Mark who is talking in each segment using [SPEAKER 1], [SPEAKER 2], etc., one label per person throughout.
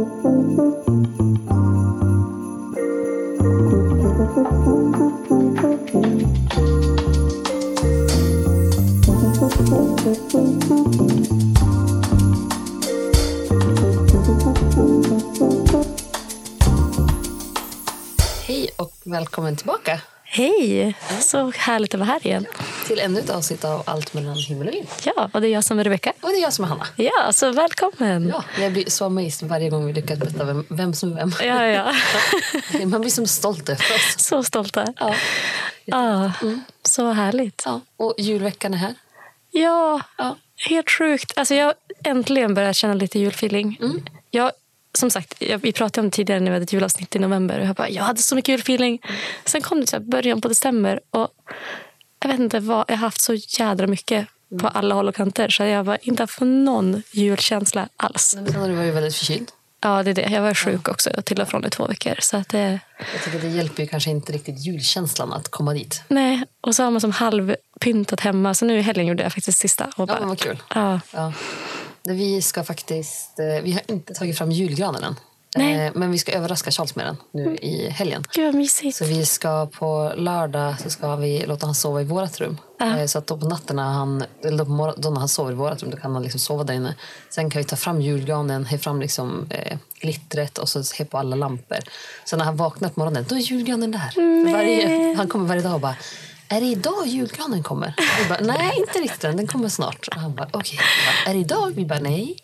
[SPEAKER 1] Hej och välkommen tillbaka.
[SPEAKER 2] Hej! Så härligt att vara här igen.
[SPEAKER 1] till ännu ett avsnitt av Allt mellan himmel och jord.
[SPEAKER 2] Ja, och det är jag som är Rebecka.
[SPEAKER 1] Och det är jag som är Hanna.
[SPEAKER 2] Ja, så välkommen!
[SPEAKER 1] Ja, jag blir så amazed varje gång vi lyckas berätta vem, vem som är vem.
[SPEAKER 2] ja, ja.
[SPEAKER 1] Man blir som stolt över oss.
[SPEAKER 2] Så stolta.
[SPEAKER 1] Ja.
[SPEAKER 2] Ja, Så härligt.
[SPEAKER 1] Ja, och julveckan är här.
[SPEAKER 2] Ja,
[SPEAKER 1] Ja.
[SPEAKER 2] helt sjukt. Alltså, jag har äntligen börjat känna lite julfeeling. Jag, som sagt, jag, vi pratade om det tidigare när vi hade ett julavsnitt i november. Och jag, bara, jag hade så mycket julfeeling. Sen kom det så början på december. Och jag vet inte vad, jag har haft så jädra mycket på alla håll och kanter. Så jag har inte haft någon julkänsla alls.
[SPEAKER 1] Men sen har du varit väldigt förkyld.
[SPEAKER 2] Ja, det är det. Jag var sjuk också till och från i två veckor. Så att det,
[SPEAKER 1] Jag tycker det hjälper ju kanske inte riktigt julkänslan att komma dit.
[SPEAKER 2] nej. Och så har man som halvpyntat hemma. Så nu i helgen gjorde jag faktiskt sista. Och
[SPEAKER 1] Ja,
[SPEAKER 2] bara,
[SPEAKER 1] men vad kul.
[SPEAKER 2] ja.
[SPEAKER 1] Ja. Vi ska faktiskt... eh, Vi har inte tagit fram julgranen än.
[SPEAKER 2] Nej.
[SPEAKER 1] Eh, Men vi ska överraska Charles med den nu i helgen.
[SPEAKER 2] Gud mysigt.
[SPEAKER 1] Så vi ska på lördag så ska vi låta han sova i vårt rum. Eh, Så att då på natten när han, eller då på morgon, då när han sover i vårt rum då kan han liksom sova där inne. Sen kan vi ta fram julgranen, ha fram liksom, eh, glittret och så he på alla lampor. Så när han vaknar på morgonen då är julgranen där. Varje, han kommer varje dag och bara är det idag julgranen kommer? Vi bara, nej, inte riktigt än. Den kommer snart. Och han bara, okej. Jag bara, Är det idag? Vi bara, nej.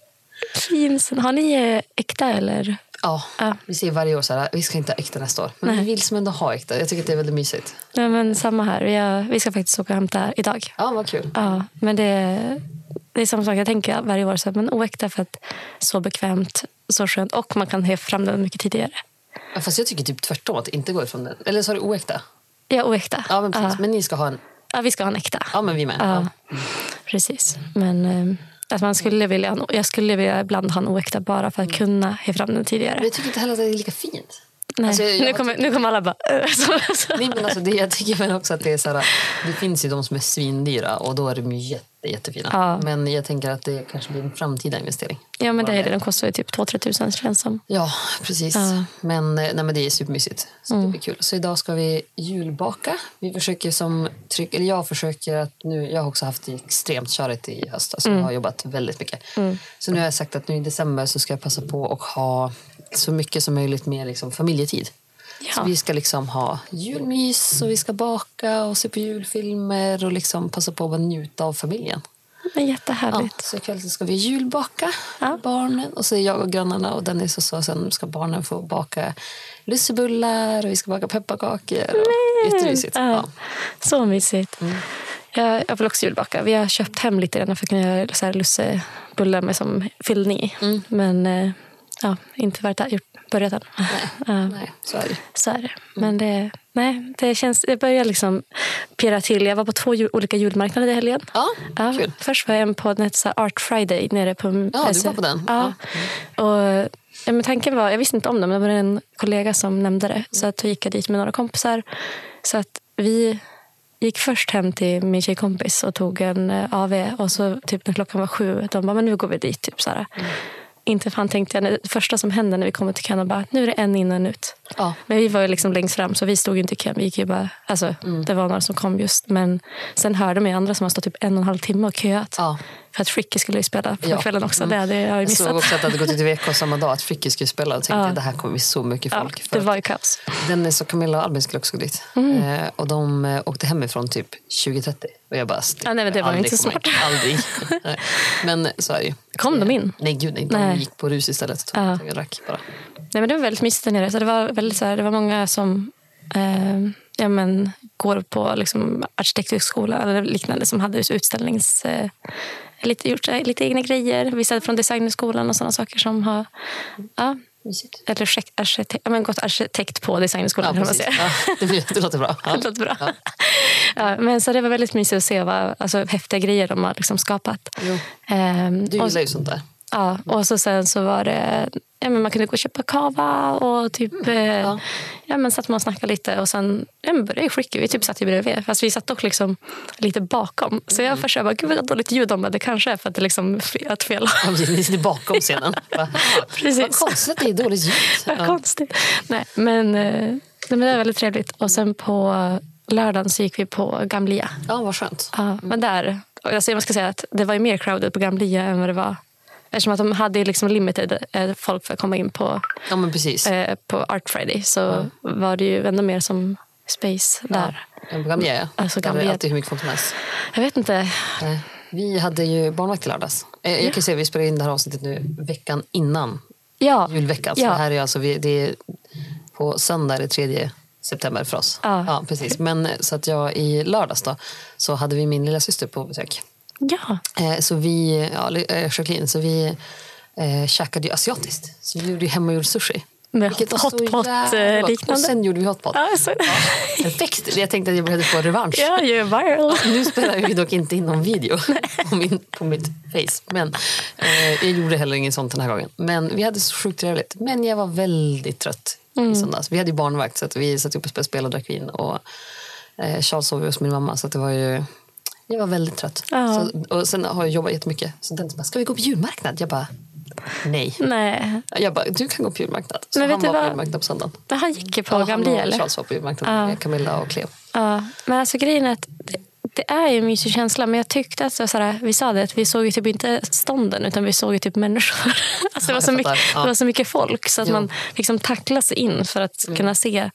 [SPEAKER 2] Fint. Har ni eh, äkta eller?
[SPEAKER 1] Ja,
[SPEAKER 2] Ja.
[SPEAKER 1] vi säger varje år så här, vi ska inte ha äkta nästa år. Men vi vill som ändå ha äkta. Jag tycker att det är väldigt mysigt.
[SPEAKER 2] Ja, men samma här. Vi, har, vi ska faktiskt åka och hämta idag.
[SPEAKER 1] Ja, vad kul.
[SPEAKER 2] Ja, men det, det är samma sak. Jag tänker varje år så här, men oäkta för att så bekvämt, så skönt och man kan ha fram den mycket tidigare.
[SPEAKER 1] Ja, fast jag tycker typ tvärtom att det inte går ifrån den. Eller så är det oäkta.
[SPEAKER 2] Ja, oäkta.
[SPEAKER 1] Ja, men precis.
[SPEAKER 2] Ja.
[SPEAKER 1] Men ni ska ha en...
[SPEAKER 2] Ja, vi ska ha en äkta.
[SPEAKER 1] Ja, men vi med.
[SPEAKER 2] Ja,
[SPEAKER 1] Ja.
[SPEAKER 2] precis. Men eh, att man skulle vilja, jag skulle vilja ibland ha en oäkta bara för att kunna ha fram den tidigare.
[SPEAKER 1] Men jag tycker inte heller att det är lika fint.
[SPEAKER 2] Nej.
[SPEAKER 1] Alltså,
[SPEAKER 2] nu, kommer, nu kommer alla bara... "Äh".
[SPEAKER 1] Nej, men alltså, det, jag tycker väl också att det är så här, Det finns ju de som är svindyra och då är de ju jätte, jättefina.
[SPEAKER 2] Ja.
[SPEAKER 1] Men jag tänker att det kanske blir en framtida investering.
[SPEAKER 2] Ja, men det är det. Den kostar ju typ 2-3 tusen känns som.
[SPEAKER 1] Ja, precis.
[SPEAKER 2] Ja.
[SPEAKER 1] Men, eh, nej, men det är supermysigt. Så
[SPEAKER 2] Mm.
[SPEAKER 1] det blir kul. Så idag ska vi julbaka. Vi försöker som tryck, eller jag försöker att nu, jag har också haft det extremt körigt i höst. Alltså
[SPEAKER 2] Mm.
[SPEAKER 1] Jag har jobbat väldigt mycket. Så nu har jag sagt att nu i december så ska jag passa på och ha så mycket som möjligt med liksom familjetid.
[SPEAKER 2] Ja.
[SPEAKER 1] Så vi ska liksom ha julmys och vi ska baka och se på julfilmer och liksom passa på att njuta av familjen.
[SPEAKER 2] Men
[SPEAKER 1] Ja,
[SPEAKER 2] jättehärligt.
[SPEAKER 1] så ikväll så ska vi julbaka
[SPEAKER 2] Ja.
[SPEAKER 1] barnen. Och så är jag och grannarna och Dennis och så. Sen ska barnen få baka lussebullar och vi ska baka pepparkakor. Och jättemysigt.
[SPEAKER 2] Ja.
[SPEAKER 1] Ja.
[SPEAKER 2] Så mysigt.
[SPEAKER 1] Mm.
[SPEAKER 2] Jag, jag vill också julbaka. Vi har köpt hem lite redan för att kunna göra så här lussebullar med som fyllning i.
[SPEAKER 1] Mm.
[SPEAKER 2] Men eh, ja, inte varit där, gjort, börjat än. Ja,
[SPEAKER 1] Nej, så är det.
[SPEAKER 2] så är det. Men det, nej, det, känns, det börjar liksom pirra till. Jag var på två jul, olika julmarknader i helgen.
[SPEAKER 1] Ja,
[SPEAKER 2] Ja,
[SPEAKER 1] kul.
[SPEAKER 2] först var jag en på en så här Art Friday nere på
[SPEAKER 1] Ja, du var på den.
[SPEAKER 2] Ja. Och, ja, men tanken var, jag visste inte om det, men det var en kollega som nämnde det. Så att då gick jag dit med några kompisar. Så att vi gick först hem till min tjejkompis och tog en eh, AV. Och så typ när klockan var sju, de bara, men nu går vi dit. Typ, så.
[SPEAKER 1] Mm.
[SPEAKER 2] Inte fan tänkte jag, det första som hände när vi kommer till kön och bara, nu är det en in och en ut.
[SPEAKER 1] Ja.
[SPEAKER 2] Men vi var ju liksom längst fram så vi stod inte i kön. Vi gick ju bara, alltså,
[SPEAKER 1] Mm.
[SPEAKER 2] Det var några som kom just. Men sen hörde man ju andra som har stått typ en och en halv timme och köat.
[SPEAKER 1] Ja.
[SPEAKER 2] För att Fricky skulle ju spela på
[SPEAKER 1] Ja.
[SPEAKER 2] kvällen också. Det hade jag ju
[SPEAKER 1] Jag
[SPEAKER 2] missat.
[SPEAKER 1] såg också att det hade gått ut i VK samma dag att Fricky skulle spela och tänkte
[SPEAKER 2] Ja.
[SPEAKER 1] att det här kommer bli så mycket
[SPEAKER 2] ja,
[SPEAKER 1] folk.
[SPEAKER 2] det
[SPEAKER 1] För
[SPEAKER 2] var ju kaos.
[SPEAKER 1] Dennis och Camilla och Albin skulle också gå dit.
[SPEAKER 2] Mm.
[SPEAKER 1] Eh, och de eh, åkte hemifrån typ 2030. Och jag bara,
[SPEAKER 2] Ja, nej, men det var inte så
[SPEAKER 1] in. Aldrig. Men så är det ju.
[SPEAKER 2] Kom de in?
[SPEAKER 1] Nej, gud nej. De
[SPEAKER 2] Nej.
[SPEAKER 1] gick på rus istället. Tog,
[SPEAKER 2] Ja.
[SPEAKER 1] tog en rack bara.
[SPEAKER 2] Nej, men det var väldigt mysigt där nere. Så det, var väldigt, så här, det var många som eh, ja, men, går på liksom, arkitekthögskola eller liknande som hade utställnings... Eh, lite, gjort lite egna grejer. Vissa från designskolan och sådana saker som har ja,
[SPEAKER 1] Mysigt.
[SPEAKER 2] eller arkitekt, arkitekt, ja, men gått arkitekt på designskolan.
[SPEAKER 1] Ja,
[SPEAKER 2] kan.
[SPEAKER 1] Ja, det, blir- det låter bra. Ja.
[SPEAKER 2] Det låter bra.
[SPEAKER 1] Ja.
[SPEAKER 2] Ja, men så det var väldigt mysigt att se vad alltså, häftiga grejer de har liksom skapat.
[SPEAKER 1] Jo.
[SPEAKER 2] Ehm,
[SPEAKER 1] Du
[SPEAKER 2] och-
[SPEAKER 1] gillar ju sånt där.
[SPEAKER 2] Ja, och så sen så var det... Ja, men man kunde gå och köpa kava och typ... eh,
[SPEAKER 1] ja.
[SPEAKER 2] ja. men satt man och snackade lite och sen ja, men började skicka. Vi typ satt ju bredvid. Fast vi satt dock liksom lite bakom. Så jag först bara, gud vad dåligt ljud om det. Kanske är för att det liksom ett fel.
[SPEAKER 1] Ja, Ni sitter bakom scenen. Va?
[SPEAKER 2] Precis.
[SPEAKER 1] Vad konstigt att det är dåligt ljud.
[SPEAKER 2] Vad
[SPEAKER 1] Ja.
[SPEAKER 2] konstigt. Nej, men, eh, nej, men det var väldigt trevligt. Och sen på lördagen så gick vi på Gamlia.
[SPEAKER 1] ja, vad skönt.
[SPEAKER 2] Ja, men där, alltså jag ska säga att det var ju mer crowded på Gamlia än vad det var. Eftersom att de hade liksom limited eh, folk för att komma in på,
[SPEAKER 1] Ja,
[SPEAKER 2] eh, på Art Friday så var det ju ändå mer som space där.
[SPEAKER 1] Ja, ja.
[SPEAKER 2] Alltså,
[SPEAKER 1] Där är alltid hur mycket folk som helst.
[SPEAKER 2] Jag vet inte.
[SPEAKER 1] Nej. Vi hade ju barnvakt i lördags. Eh, Jag kan säga vi spelar in det här avsnittet nu veckan innan
[SPEAKER 2] Ja,
[SPEAKER 1] julveckan. Så
[SPEAKER 2] Ja.
[SPEAKER 1] det här är alltså, vi, det är på söndag det 3 september för oss.
[SPEAKER 2] Ja.
[SPEAKER 1] precis. Men eh, så att jag i lördags då så hade vi min lilla syster på besök.
[SPEAKER 2] Ja.
[SPEAKER 1] Eh, Så vi, ja, eh, Jacqueline, så vi eh, käkade ju asiatiskt. Så vi gjorde ju hemmagjord sushi.
[SPEAKER 2] Med
[SPEAKER 1] Vilket var så
[SPEAKER 2] hotpot,
[SPEAKER 1] jävla
[SPEAKER 2] eh.
[SPEAKER 1] Och sen gjorde vi hotpot.
[SPEAKER 2] Ja, så,
[SPEAKER 1] Perfekt. Jag tänkte att jag behövde få revansch.
[SPEAKER 2] ja, you're viral.
[SPEAKER 1] Nu spelar vi dock inte in någon video på, min, på mitt face. Men eh, jag gjorde heller inget sånt den här gången. Men vi hade så sjukt trevligt. Men jag var väldigt trött
[SPEAKER 2] Mm.
[SPEAKER 1] i söndags. Vi hade ju barnvakt så vi satt upp och spelade spel och drack vin. Och eh, Charles sov hos min mamma så det var ju... Jag var väldigt trött.
[SPEAKER 2] Ja.
[SPEAKER 1] Så, och sen har jag jobbat jättemycket. Så den bara, ska vi gå på julmarknad? Jag bara, nej.
[SPEAKER 2] Nej,
[SPEAKER 1] Jag bara, du kan gå på julmarknad. Så
[SPEAKER 2] Men
[SPEAKER 1] han var på julmarknad på söndagen.
[SPEAKER 2] men han gick på
[SPEAKER 1] Ja, och
[SPEAKER 2] eller?
[SPEAKER 1] Charles var på julmarknad
[SPEAKER 2] Ja.
[SPEAKER 1] med Camilla och Cleo.
[SPEAKER 2] Ja, men alltså grejen är att det, det är ju en mysig känsla. Men jag tyckte att så såhär, vi sa det, att vi såg ju typ inte stånden utan vi såg ju typ människor. Alltså det, var så mycket, det var så mycket folk så att
[SPEAKER 1] Jo.
[SPEAKER 2] man liksom tackla sig in för att kunna se.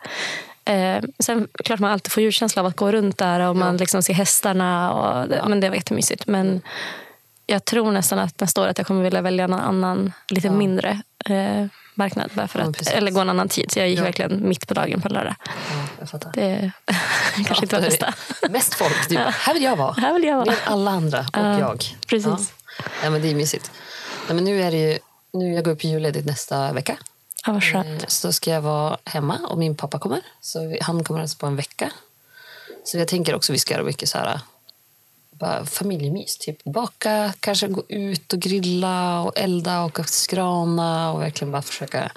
[SPEAKER 2] Eh, sen klart man alltid får julkänsla av att gå runt där och man liksom ser hästarna. Och Men det var jättemysigt. Men jag tror nästan att nästa år att jag kommer vilja välja någon annan, lite mindre eh, marknad. Bara för
[SPEAKER 1] Ja,
[SPEAKER 2] att, eller gå en annan tid. Så jag gick
[SPEAKER 1] Ja.
[SPEAKER 2] verkligen mitt på dagen på lördag.
[SPEAKER 1] Ja.
[SPEAKER 2] Det kanske inte var
[SPEAKER 1] Ja,
[SPEAKER 2] det bästa.
[SPEAKER 1] Mest folk. Bara, här vill jag vara.
[SPEAKER 2] Här vill jag vara.
[SPEAKER 1] Med alla andra och
[SPEAKER 2] Ja,
[SPEAKER 1] jag.
[SPEAKER 2] precis.
[SPEAKER 1] Ja. Ja, men det är mysigt. Nej, men nu är det ju, nu jag går upp julledigt nästa vecka.
[SPEAKER 2] Ja, vad
[SPEAKER 1] Eh,
[SPEAKER 2] skönt.
[SPEAKER 1] Så ska jag vara hemma och min pappa kommer. Så han kommer alltså på en vecka. Så jag tänker också vi ska göra mycket så här bara familjemys. Typ baka, kanske gå ut och grilla och elda och skrana och verkligen bara försöka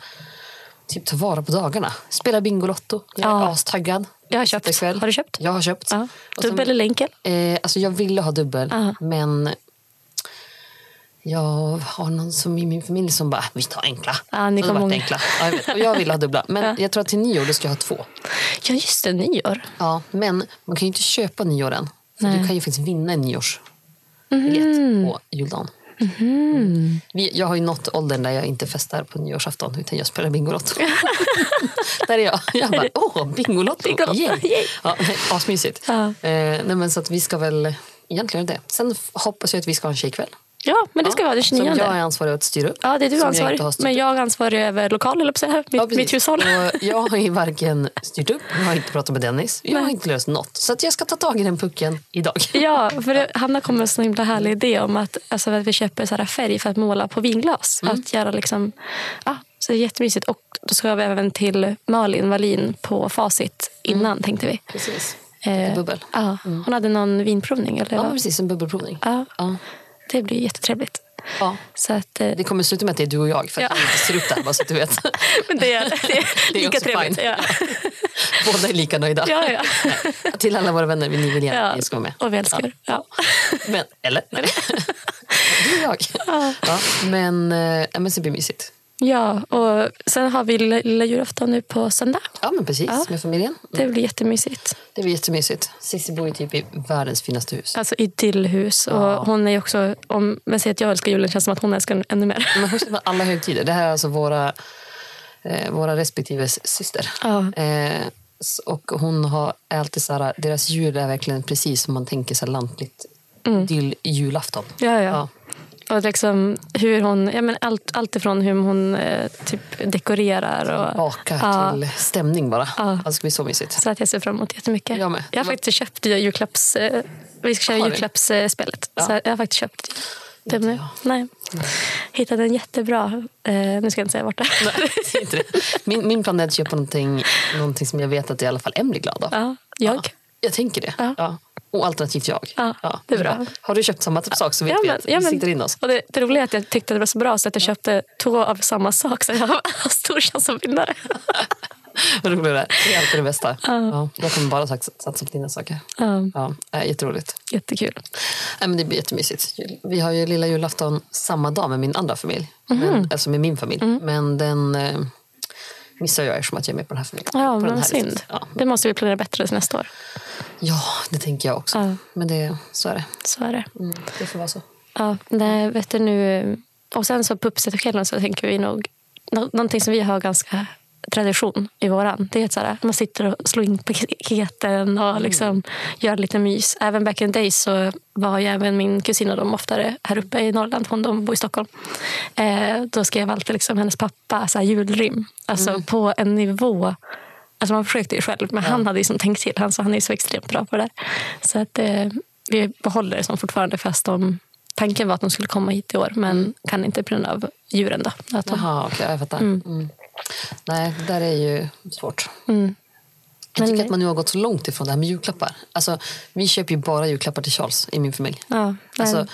[SPEAKER 1] typ ta vara på dagarna. Spela Bingolotto. Jag är
[SPEAKER 2] Ja.
[SPEAKER 1] astaggad.
[SPEAKER 2] Jag har köpt.
[SPEAKER 1] Ikväll.
[SPEAKER 2] Har du köpt?
[SPEAKER 1] Jag har köpt.
[SPEAKER 2] Ja. Dubbel eller enkel?
[SPEAKER 1] Eh, alltså jag ville ha dubbel,
[SPEAKER 2] Ja.
[SPEAKER 1] men jag har någon som i min familj som bara, vi tar enkla.
[SPEAKER 2] Ja, ni
[SPEAKER 1] Så det
[SPEAKER 2] kom
[SPEAKER 1] vart
[SPEAKER 2] många.
[SPEAKER 1] enkla. Ja, jag, vet. Och jag ville ha dubbla. Men
[SPEAKER 2] Ja.
[SPEAKER 1] jag tror att till nyår ska jag ha två.
[SPEAKER 2] Ja, just det. Nyår.
[SPEAKER 1] Ja, men man kan ju inte köpa nyår än. Du kan ju faktiskt vinna en nyårsbiljett på juldagen. Vi, jag har ju nått åldern där jag inte festar på nyårsafton utan jag spelar Bingolotto. där är jag. Jag bara, åh, Bingolotto!
[SPEAKER 2] Bingolotto,
[SPEAKER 1] Yay.
[SPEAKER 2] yay.
[SPEAKER 1] Ja, asmysigt.
[SPEAKER 2] Ja.
[SPEAKER 1] Eh, nej, men så att vi ska väl egentligen det. Sen hoppas jag att vi ska ha en tjejkväll.
[SPEAKER 2] Ja, men det ska vara den
[SPEAKER 1] Som
[SPEAKER 2] 29.
[SPEAKER 1] jag är ansvarig att styra upp.
[SPEAKER 2] Ja, det är du
[SPEAKER 1] Som
[SPEAKER 2] ansvarig.
[SPEAKER 1] har styrt
[SPEAKER 2] men jag är ansvarig över lokal, eller på. Mitt,
[SPEAKER 1] Ja,
[SPEAKER 2] mitt hushåll.
[SPEAKER 1] Och jag har ju varken styrt upp, jag har inte pratat med Dennis, jag har
[SPEAKER 2] Nej.
[SPEAKER 1] inte löst något. Så att jag ska ta tag i den pucken idag.
[SPEAKER 2] Ja, för det, Hanna kom med en så himla härlig idé om att, alltså, att vi köper så färg för att måla på vinglas.
[SPEAKER 1] Mm.
[SPEAKER 2] Att göra liksom, ja, så det är jättemysigt. Och då ska vi även till Malin Wallin på Facit innan, tänkte vi.
[SPEAKER 1] Precis.
[SPEAKER 2] Eh,
[SPEAKER 1] bubbel.
[SPEAKER 2] Ja, hon hade någon vinprovning. Eller
[SPEAKER 1] Ja,
[SPEAKER 2] vad?
[SPEAKER 1] precis. En bubbelprovning.
[SPEAKER 2] Ja,
[SPEAKER 1] Ja.
[SPEAKER 2] Det blir jättetrevligt.
[SPEAKER 1] Ja.
[SPEAKER 2] Så att, eh,
[SPEAKER 1] Det kommer sluta med att det är du och jag, för att
[SPEAKER 2] Ja.
[SPEAKER 1] jag inte ser ut där, bara så att du vet.
[SPEAKER 2] men det är, det är
[SPEAKER 1] Det är
[SPEAKER 2] lika trevligt. Ja.
[SPEAKER 1] Båda är lika nöjda.
[SPEAKER 2] Ja, ja.
[SPEAKER 1] Till alla våra vänner, ni vill gärna
[SPEAKER 2] Ja,
[SPEAKER 1] att ni ska vara med.
[SPEAKER 2] och vi älskar. Ja.
[SPEAKER 1] Men, eller? du och jag.
[SPEAKER 2] Ja.
[SPEAKER 1] Ja, men, eh, ja, men så blir det mysigt.
[SPEAKER 2] Ja, och sen har vi lilla, julafton nu på söndag.
[SPEAKER 1] Ja, men precis.
[SPEAKER 2] Ja.
[SPEAKER 1] Med familjen.
[SPEAKER 2] Det blir jättemysigt.
[SPEAKER 1] Det blir jättemysigt. Cissi bor ju typ i världens finaste hus.
[SPEAKER 2] Alltså idyllhus.
[SPEAKER 1] Ja.
[SPEAKER 2] Och hon är också, om man säger att jag älskar julen känns det som att hon älskar den ännu mer.
[SPEAKER 1] Men hon känner alla högtider. Det här är alltså våra, eh, våra respektive syster.
[SPEAKER 2] Ja.
[SPEAKER 1] Eh, och hon har alltid så här, deras jul är verkligen precis som man tänker sig lantligt idyll julafton.
[SPEAKER 2] Ja, ja.
[SPEAKER 1] Ja.
[SPEAKER 2] Och liksom hur hon, ja, men allt, allt ifrån hur hon eh, typ dekorerar. Och,
[SPEAKER 1] Bakar
[SPEAKER 2] Ja.
[SPEAKER 1] till stämning bara.
[SPEAKER 2] Ja.
[SPEAKER 1] Alltså, det ska bli så mysigt.
[SPEAKER 2] Så att jag ser fram emot jättemycket.
[SPEAKER 1] Jag med.
[SPEAKER 2] Jag har faktiskt köpt julklapps... Eh, vi ska köra julklappsspelet.
[SPEAKER 1] Ja.
[SPEAKER 2] Så jag har faktiskt köpt det nu. Nej. Hittade en jättebra... Eh, nu ska jag inte säga vart det är.
[SPEAKER 1] Min, min plan är att köpa någonting, någonting som jag vet att i alla fall Emily är glad av.
[SPEAKER 2] Ja, jag.
[SPEAKER 1] Ja, jag tänker det.
[SPEAKER 2] Ja.
[SPEAKER 1] Ja. Och alternativt jag.
[SPEAKER 2] Ja, det är bra.
[SPEAKER 1] Har du köpt samma typ sak så vet
[SPEAKER 2] Ja,
[SPEAKER 1] vi
[SPEAKER 2] men-
[SPEAKER 1] att
[SPEAKER 2] ja,
[SPEAKER 1] vi
[SPEAKER 2] men-
[SPEAKER 1] siktar in oss.
[SPEAKER 2] Och det, det roliga är att jag tyckte det var så bra så att jag köpte två av samma sak. Så jag har stor chans att vinna det.
[SPEAKER 1] Vad roligt det. Det är alltid det bästa. Ja, jag kommer bara satsa på dina saker.
[SPEAKER 2] Ja,
[SPEAKER 1] Ja, äh, jätteroligt.
[SPEAKER 2] jättekul.
[SPEAKER 1] Nej, men det blir jättemysigt. Vi har ju lilla julafton samma dag med min andra familj.
[SPEAKER 2] Mhm.
[SPEAKER 1] Men, alltså med min familj. Men den eh, missar jag eftersom att jag är med på den här familjen.
[SPEAKER 2] Ja, men
[SPEAKER 1] här
[SPEAKER 2] synd.
[SPEAKER 1] Ja.
[SPEAKER 2] Det måste vi planera bättre till nästa år.
[SPEAKER 1] ja, det tänker jag också.
[SPEAKER 2] Ja.
[SPEAKER 1] Men det, så är det.
[SPEAKER 2] Så är det.
[SPEAKER 1] Mm, det får vara så.
[SPEAKER 2] Ja, nej, vet du nu. Och sen så på uppsättarkvällen så tänker vi nog nå- någonting som vi har ganska tradition i våran. Det är så här, man sitter och slår in paketen och liksom gör lite mys. Även back in the days så var ju även min kusin och de oftare här uppe i Norrland. Hon de bor i Stockholm. Eh, då skrev alltid liksom hennes pappa så här julrim. Alltså på en nivå Alltså man försökte ju själv, men han hade liksom tänkt till. Han, så han är så extremt bra på det. Så att, eh, vi behåller det som fortfarande fast de, tanken var att de skulle komma hit i år men kan inte på grund av djuren. Då, att de,
[SPEAKER 1] Jaha, okej, jag fattar. Mm. Nej, det där är ju svårt. Jag
[SPEAKER 2] Men
[SPEAKER 1] tycker att man nu har gått så långt ifrån det här med julklappar. Alltså, vi köper ju bara julklappar till Charles i min familj.
[SPEAKER 2] ja,
[SPEAKER 1] Alltså,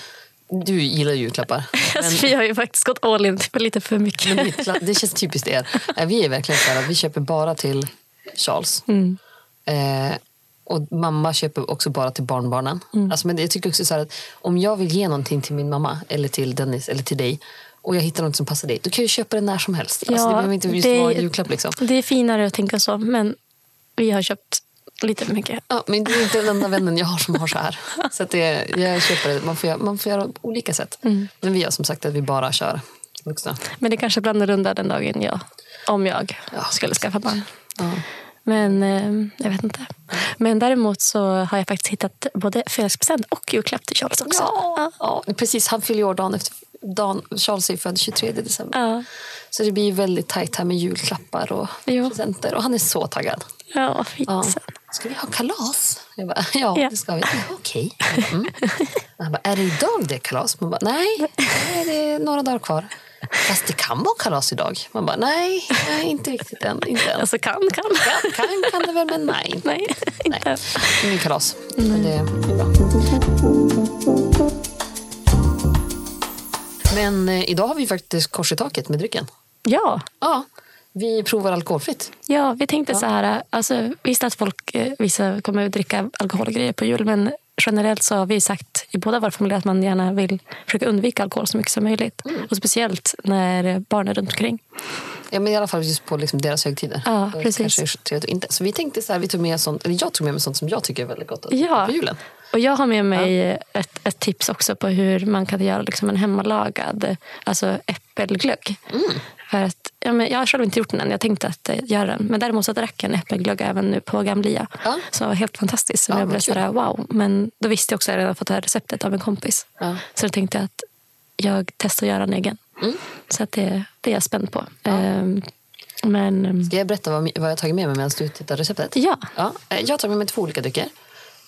[SPEAKER 1] du gillar julklappar.
[SPEAKER 2] alltså, vi har ju faktiskt gått all in för lite för mycket.
[SPEAKER 1] Men det, det känns typiskt er. Vi är verkligen så här vi köper bara till Charles.
[SPEAKER 2] Mm.
[SPEAKER 1] Eh, och mamma köper också bara till barnbarnen.
[SPEAKER 2] Mm.
[SPEAKER 1] Alltså, men jag tycker också så att om jag vill ge någonting till min mamma eller till Dennis eller till dig och jag hittar något som passar dig, då kan jag köpa det när som helst. alltså, det behöver inte just
[SPEAKER 2] det-
[SPEAKER 1] vara en julklapp. Liksom.
[SPEAKER 2] Det är finare att tänka så, men vi har köpt lite för mycket.
[SPEAKER 1] Ja, men du är inte den enda vännen jag har som har så här. Så att det, jag köper det. Man, får göra, man får göra på olika sätt.
[SPEAKER 2] Mm.
[SPEAKER 1] Men vi har som sagt att vi bara kör vuxna.
[SPEAKER 2] Men det kanske blir annorlunda den dagen jag, om jag
[SPEAKER 1] Ja.
[SPEAKER 2] skulle skaffa barn.
[SPEAKER 1] Ja.
[SPEAKER 2] Men eh, jag vet inte. Men däremot så har jag faktiskt hittat både födelsedagspresent och julklapp till Charles också.
[SPEAKER 1] Ja, ja, precis. Han fyller ju år dagen efter dagen. Charles är född 23 december.
[SPEAKER 2] Ja.
[SPEAKER 1] Så det blir ju väldigt tajt här med julklappar och
[SPEAKER 2] Jo.
[SPEAKER 1] presenter. Och han är så taggad.
[SPEAKER 2] Ja, vad fint.
[SPEAKER 1] Ja. Ska vi ha kalas? Jag bara, ja,
[SPEAKER 2] Ja.
[SPEAKER 1] det ska vi. Ja, Okej. Mm. Han bara, är det idag det är kalas? Man bara, nej, nej, det är några dagar kvar. Fast det kan vara kalas idag. Man bara, nej, nej inte riktigt än. Inte än.
[SPEAKER 2] Alltså kan, kan.
[SPEAKER 1] Ja, kan, kan det väl, men nej.
[SPEAKER 2] Nej, inte.
[SPEAKER 1] Nej, ingen kalas. Men det är bra. Men eh, idag har vi faktiskt kors i taket med drycken.
[SPEAKER 2] Ja,
[SPEAKER 1] Ja, vi provar alkoholfritt.
[SPEAKER 2] ja, vi tänkte så här. Alltså, visst att folk, eh, vissa kommer att dricka alkoholgrejer på jul men generellt så har vi sagt i båda våra familjer att man gärna vill försöka undvika alkohol så mycket som möjligt. Och speciellt när barn är runt omkring.
[SPEAKER 1] Ja, men I alla fall just på liksom deras högtider.
[SPEAKER 2] Ja, precis.
[SPEAKER 1] Kanske inte. Så vi tänkte så här, vi tog med sånt, eller jag tog med mig sånt som jag tycker är väldigt gott att
[SPEAKER 2] Ja.
[SPEAKER 1] på julen.
[SPEAKER 2] Och jag har med mig ett, ett tips också på hur man kan göra liksom en hemmalagad alltså äppelglögg. För att, ja, men jag har själv inte gjort den än, jag tänkte att eh, göra den. Men däremot så drack jag en äppelglögg även nu på Gamlia.
[SPEAKER 1] Ja.
[SPEAKER 2] Var helt fantastiskt.
[SPEAKER 1] Ja,
[SPEAKER 2] jag blev sådär, wow. Men då visste jag också att jag redan fått det här receptet av en kompis.
[SPEAKER 1] Ja.
[SPEAKER 2] Så då tänkte jag att jag testar att göra en egen.
[SPEAKER 1] Mm.
[SPEAKER 2] Så att det, det är jag spänd på. Ehm, men ehm,
[SPEAKER 1] Ska jag berätta vad, vad jag tagit med mig medan du tittar receptet?
[SPEAKER 2] ja,
[SPEAKER 1] Ja, eh, jag har tagit med mig två olika drycker.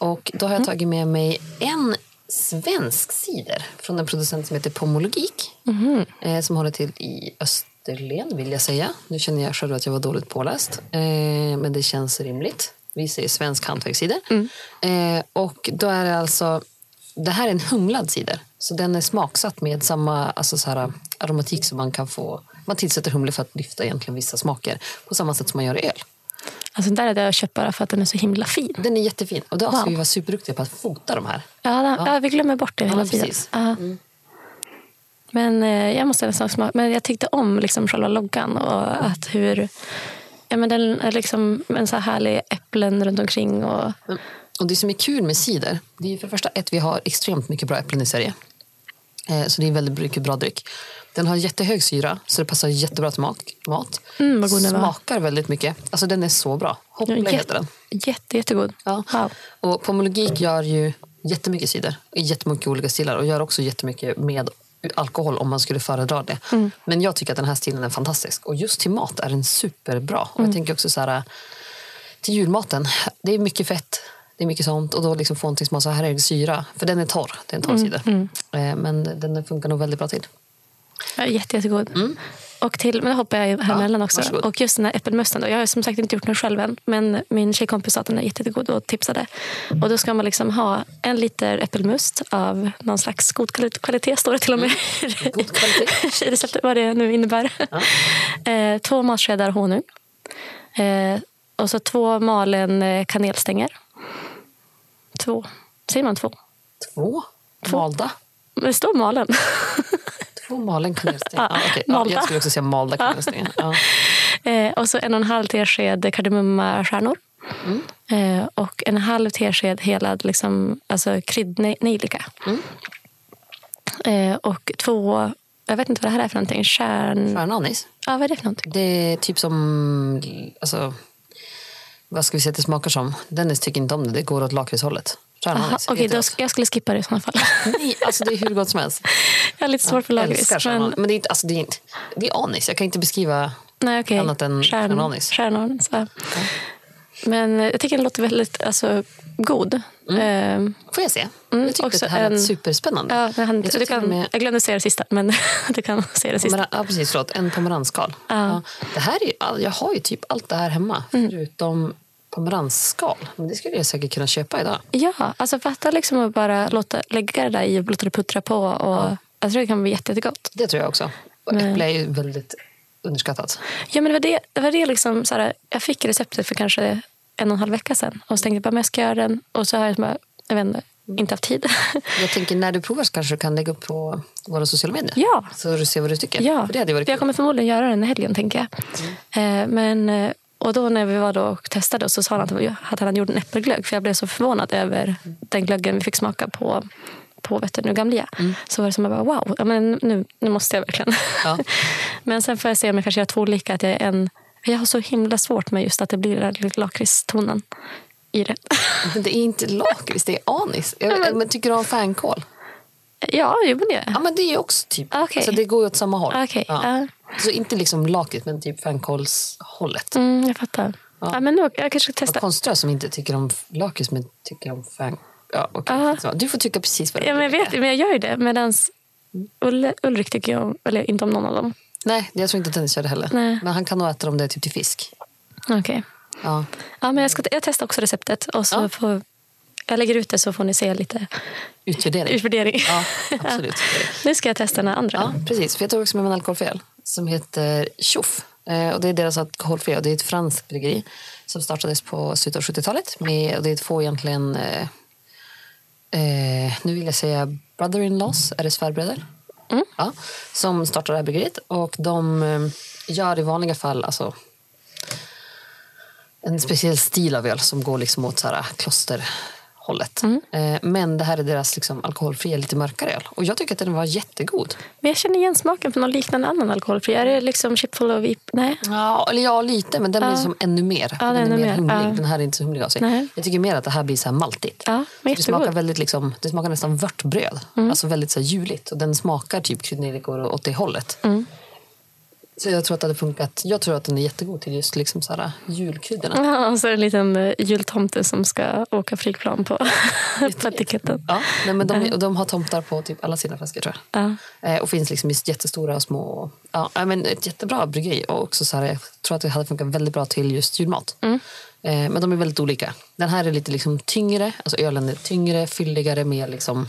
[SPEAKER 1] Och då har jag tagit med mig en svensk cider från en producent som heter Pomologik. Eh, som håller till i Österlen, vill jag säga. Nu känner jag själv att jag var dåligt påläst. Eh, men det känns rimligt. Vi säger svensk hantverkscider. Eh, och då är det alltså... Det här är en humlad cider. Så den är smaksatt med samma alltså så här, aromatik som man kan få. Man tillsätter humle för att lyfta egentligen vissa smaker. På samma sätt som man gör i öl.
[SPEAKER 2] Alltså den där hade jag köpt bara för att den är så himla fin.
[SPEAKER 1] Den är jättefin. Och då ska
[SPEAKER 2] Wow.
[SPEAKER 1] vi vara superduktiga på att fota de här.
[SPEAKER 2] Ja, den, ja. vi glömmer bort det hela
[SPEAKER 1] men
[SPEAKER 2] tiden.
[SPEAKER 1] Mm.
[SPEAKER 2] Ja. Men eh, jag måste nästan smaka. Men jag tyckte om liksom själva loggan och att hur... Ja, men den är liksom en så här härlig äpplen runt omkring. Och,
[SPEAKER 1] Men, och det som är kul med cider, det är för det första att vi har extremt mycket bra äpplen i Sverige. Eh, så det är väldigt mycket bra dryck. Den har jättehög syra, så det passar jättebra till mat. mat.
[SPEAKER 2] Mm, vad god den var.
[SPEAKER 1] Smakar väldigt mycket. Alltså den är så bra. Hoppla
[SPEAKER 2] jätte,
[SPEAKER 1] heter den.
[SPEAKER 2] jätte, jättegod.
[SPEAKER 1] Ja.
[SPEAKER 2] Wow.
[SPEAKER 1] Och Pomologik gör ju jättemycket cider i jättemycket olika stilar och gör också jättemycket med alkohol om man skulle föredra det.
[SPEAKER 2] Mm.
[SPEAKER 1] Men jag tycker att den här stilen är fantastisk och just till mat är den superbra. Och
[SPEAKER 2] Mm.
[SPEAKER 1] jag tänker också så här till julmaten. Det är mycket fett, det är mycket sånt och då liksom få någonting som har så här hög syra. För den är torr, det är en torr
[SPEAKER 2] Mm,
[SPEAKER 1] cider. Eh, Men den funkar nog väldigt bra till.
[SPEAKER 2] Ja, jätte, jättegod.
[SPEAKER 1] Mm.
[SPEAKER 2] och till, men det hoppar jag här
[SPEAKER 1] Ja,
[SPEAKER 2] också.
[SPEAKER 1] varsågod.
[SPEAKER 2] Och just den här äppelmusten. Då. Jag har som sagt inte gjort den själv än. Men min tjejkompis sa att den är jätte- jättegod och tipsade. Och då ska man liksom ha en liter äppelmust av någon slags god kvali- kvalitet, står det till och med
[SPEAKER 1] God kvalitet.
[SPEAKER 2] i receptet, vad det nu innebär. Eh, två matskedar honung. Eh, och så två malen eh, kanelstänger. Två. Säger man två?
[SPEAKER 1] Två malda.
[SPEAKER 2] Men Det står malen.
[SPEAKER 1] Två malen kanelstängar.
[SPEAKER 2] Ja,
[SPEAKER 1] Ja, okej. ja, jag skulle också säga malda kanelstängar. Ja.
[SPEAKER 2] Eh, och så en och en halv tesked kardemummakärnor. Eh, och en halv tesked helad liksom, alltså kryddnejlika. Eh, och två, jag vet inte vad det här är för någonting. Kärn...
[SPEAKER 1] Stjärnanis.
[SPEAKER 2] Ja, vad är det för någonting?
[SPEAKER 1] Det är typ som... Alltså, vad ska vi säga att det smakar som? Dennis tycker inte om det. Det går åt lakritshållet.
[SPEAKER 2] Okej, sk- jag skulle skippa det i sådana fall.
[SPEAKER 1] Nej, alltså det är hur gott som helst.
[SPEAKER 2] har lite svårt för lakrits. Men.
[SPEAKER 1] Men det är, inte, alltså det, är det är anis. Jag kan inte beskriva...
[SPEAKER 2] nej, okej.
[SPEAKER 1] annat än stjärnanis.
[SPEAKER 2] Stjärnanis, ja. Men jag tycker den låter väldigt alltså, god. Eh,
[SPEAKER 1] Får jag se?
[SPEAKER 2] Mm,
[SPEAKER 1] jag tyckte
[SPEAKER 2] också
[SPEAKER 1] att det här
[SPEAKER 2] en-
[SPEAKER 1] lät superspännande.
[SPEAKER 2] ja, det hann,
[SPEAKER 1] Jag
[SPEAKER 2] du kan,
[SPEAKER 1] med-
[SPEAKER 2] jag glömde säga det sista, men du kan säga det sista.
[SPEAKER 1] Ja, precis. Förlåt. En pomeransskal.
[SPEAKER 2] Ja.
[SPEAKER 1] Det här är, ju all- jag har ju typ allt det här hemma,
[SPEAKER 2] Mm.
[SPEAKER 1] förutom pomeransskal. Men det skulle jag säkert kunna köpa idag.
[SPEAKER 2] Ja, alltså fatta liksom att bara låta, lägga det där i och låta det puttra på. Och, Jag tror det kan bli jätte, jättegott.
[SPEAKER 1] Det tror jag också. Och äpple är ju väldigt underskattat.
[SPEAKER 2] Ja, men det var det, det, var det liksom, så här, jag fick receptet för kanske en och en halv vecka sedan. Och så tänkte jag bara, men jag ska göra den. Och så har jag bara, jag vet inte, inte haft tid.
[SPEAKER 1] Jag tänker när du provar så kanske du kan lägga upp på våra sociala medier.
[SPEAKER 2] Ja.
[SPEAKER 1] Så du ser vad du tycker.
[SPEAKER 2] Ja,
[SPEAKER 1] För det hade varit
[SPEAKER 2] jag kommer förmodligen göra den i helgen, tänker jag. Eh, men, eh, och då när vi var då och testade så sa han att, han gjort en äppelglögg. För jag blev så förvånad över den glöggen vi fick smaka på på nu Gamlia. Så var det som att bara, wow, ja, men nu, nu måste jag verkligen.
[SPEAKER 1] Ja.
[SPEAKER 2] men sen får jag se om jag kanske gör två olika. Att jag, är en, jag har så himla svårt med just att det blir den lakritstonen i det.
[SPEAKER 1] Men det är inte lakrits, det är anis. Jag,
[SPEAKER 2] men-
[SPEAKER 1] men... tycker du om fänkål?
[SPEAKER 2] ja, jo men det.
[SPEAKER 1] Ja, men det är också typ...
[SPEAKER 2] Okej.
[SPEAKER 1] Alltså, det går ju åt samma håll.
[SPEAKER 2] Okej,
[SPEAKER 1] Ja.
[SPEAKER 2] ja.
[SPEAKER 1] Så inte liksom lakrits, men typ fänkålshållet.
[SPEAKER 2] Mm, jag fattar. Ja. men nu, jag kanske ska
[SPEAKER 1] Vad
[SPEAKER 2] testa.
[SPEAKER 1] konstigt som inte tycker om lakrits, men tycker om fänkål. Ja.
[SPEAKER 2] Ja.
[SPEAKER 1] Så Du får tycka precis vad du
[SPEAKER 2] Ja, men jag vet, men jag gör ju det. Medan Ulle, Ulrik tycker jag om, eller inte om någon av dem.
[SPEAKER 1] Nej, jag tror inte att Dennis gör det heller.
[SPEAKER 2] Nej.
[SPEAKER 1] Men han kan nog äta dem det typ till fisk.
[SPEAKER 2] Okej.
[SPEAKER 1] Ja.
[SPEAKER 2] Ja, men jag, ska, jag testar också receptet. Och så
[SPEAKER 1] Ja.
[SPEAKER 2] får, jag lägger ut det så får ni se lite
[SPEAKER 1] Utvärdering.
[SPEAKER 2] utvärdering.
[SPEAKER 1] Ja, absolut.
[SPEAKER 2] Nu ska jag testa den här andra.
[SPEAKER 1] Ja, precis. För jag tog också med mig en alkoholfri öl som heter Tjoff. Eh, och det är deras alkoholfria. Det är ett franskt bryggeri som startades på slutet av 70-talet. Med, och det är två egentligen, eh, eh, nu vill jag säga brother-in-laws, är det svärbröder? Ja, som startade det här bryggeriet. Och de eh, gör i vanliga fall alltså, en speciell stil av öl som går liksom åt så här klosterhållet. Eh, men det här är deras liksom alkoholfria, lite mörkare öl. Och jag tycker att den var jättegod.
[SPEAKER 2] Men jag känner igen smaken från någon liknande annan alkoholfri. Är det liksom chip full of ip? Nej.
[SPEAKER 1] Ja, eller ja, lite, men den blir liksom ännu mer.
[SPEAKER 2] Ja,
[SPEAKER 1] den
[SPEAKER 2] det är
[SPEAKER 1] mer
[SPEAKER 2] mer,
[SPEAKER 1] humlig.
[SPEAKER 2] ja.
[SPEAKER 1] Den här är inte så humlig av sig.
[SPEAKER 2] Nej.
[SPEAKER 1] Jag tycker mer att det här blir så här maltigt.
[SPEAKER 2] Ja,
[SPEAKER 1] det, smakar väldigt liksom, det smakar nästan vörtbröd.
[SPEAKER 2] Mm.
[SPEAKER 1] Alltså väldigt så här juligt. Och den smakar typ kryddnejlikor åt det hållet.
[SPEAKER 2] Mm.
[SPEAKER 1] Så jag tror att det hade funkat. Jag tror att den är jättegod till just liksom så här julkryddorna.
[SPEAKER 2] Ja, och så är det en liten eh, jultomte som ska åka flygplan på, på etiketten.
[SPEAKER 1] Ja, nej, men de, och de har tomtar på typ alla sina flaskor tror jag.
[SPEAKER 2] Ja.
[SPEAKER 1] Eh, och finns liksom just jättestora och små. Ja, men ett jättebra bryggeri. Och också så här, jag tror att det hade funkat väldigt bra till just julmat.
[SPEAKER 2] Mm.
[SPEAKER 1] Eh, men de är väldigt olika. Den här är lite liksom tyngre. Alltså ölen är tyngre, fylligare, mer liksom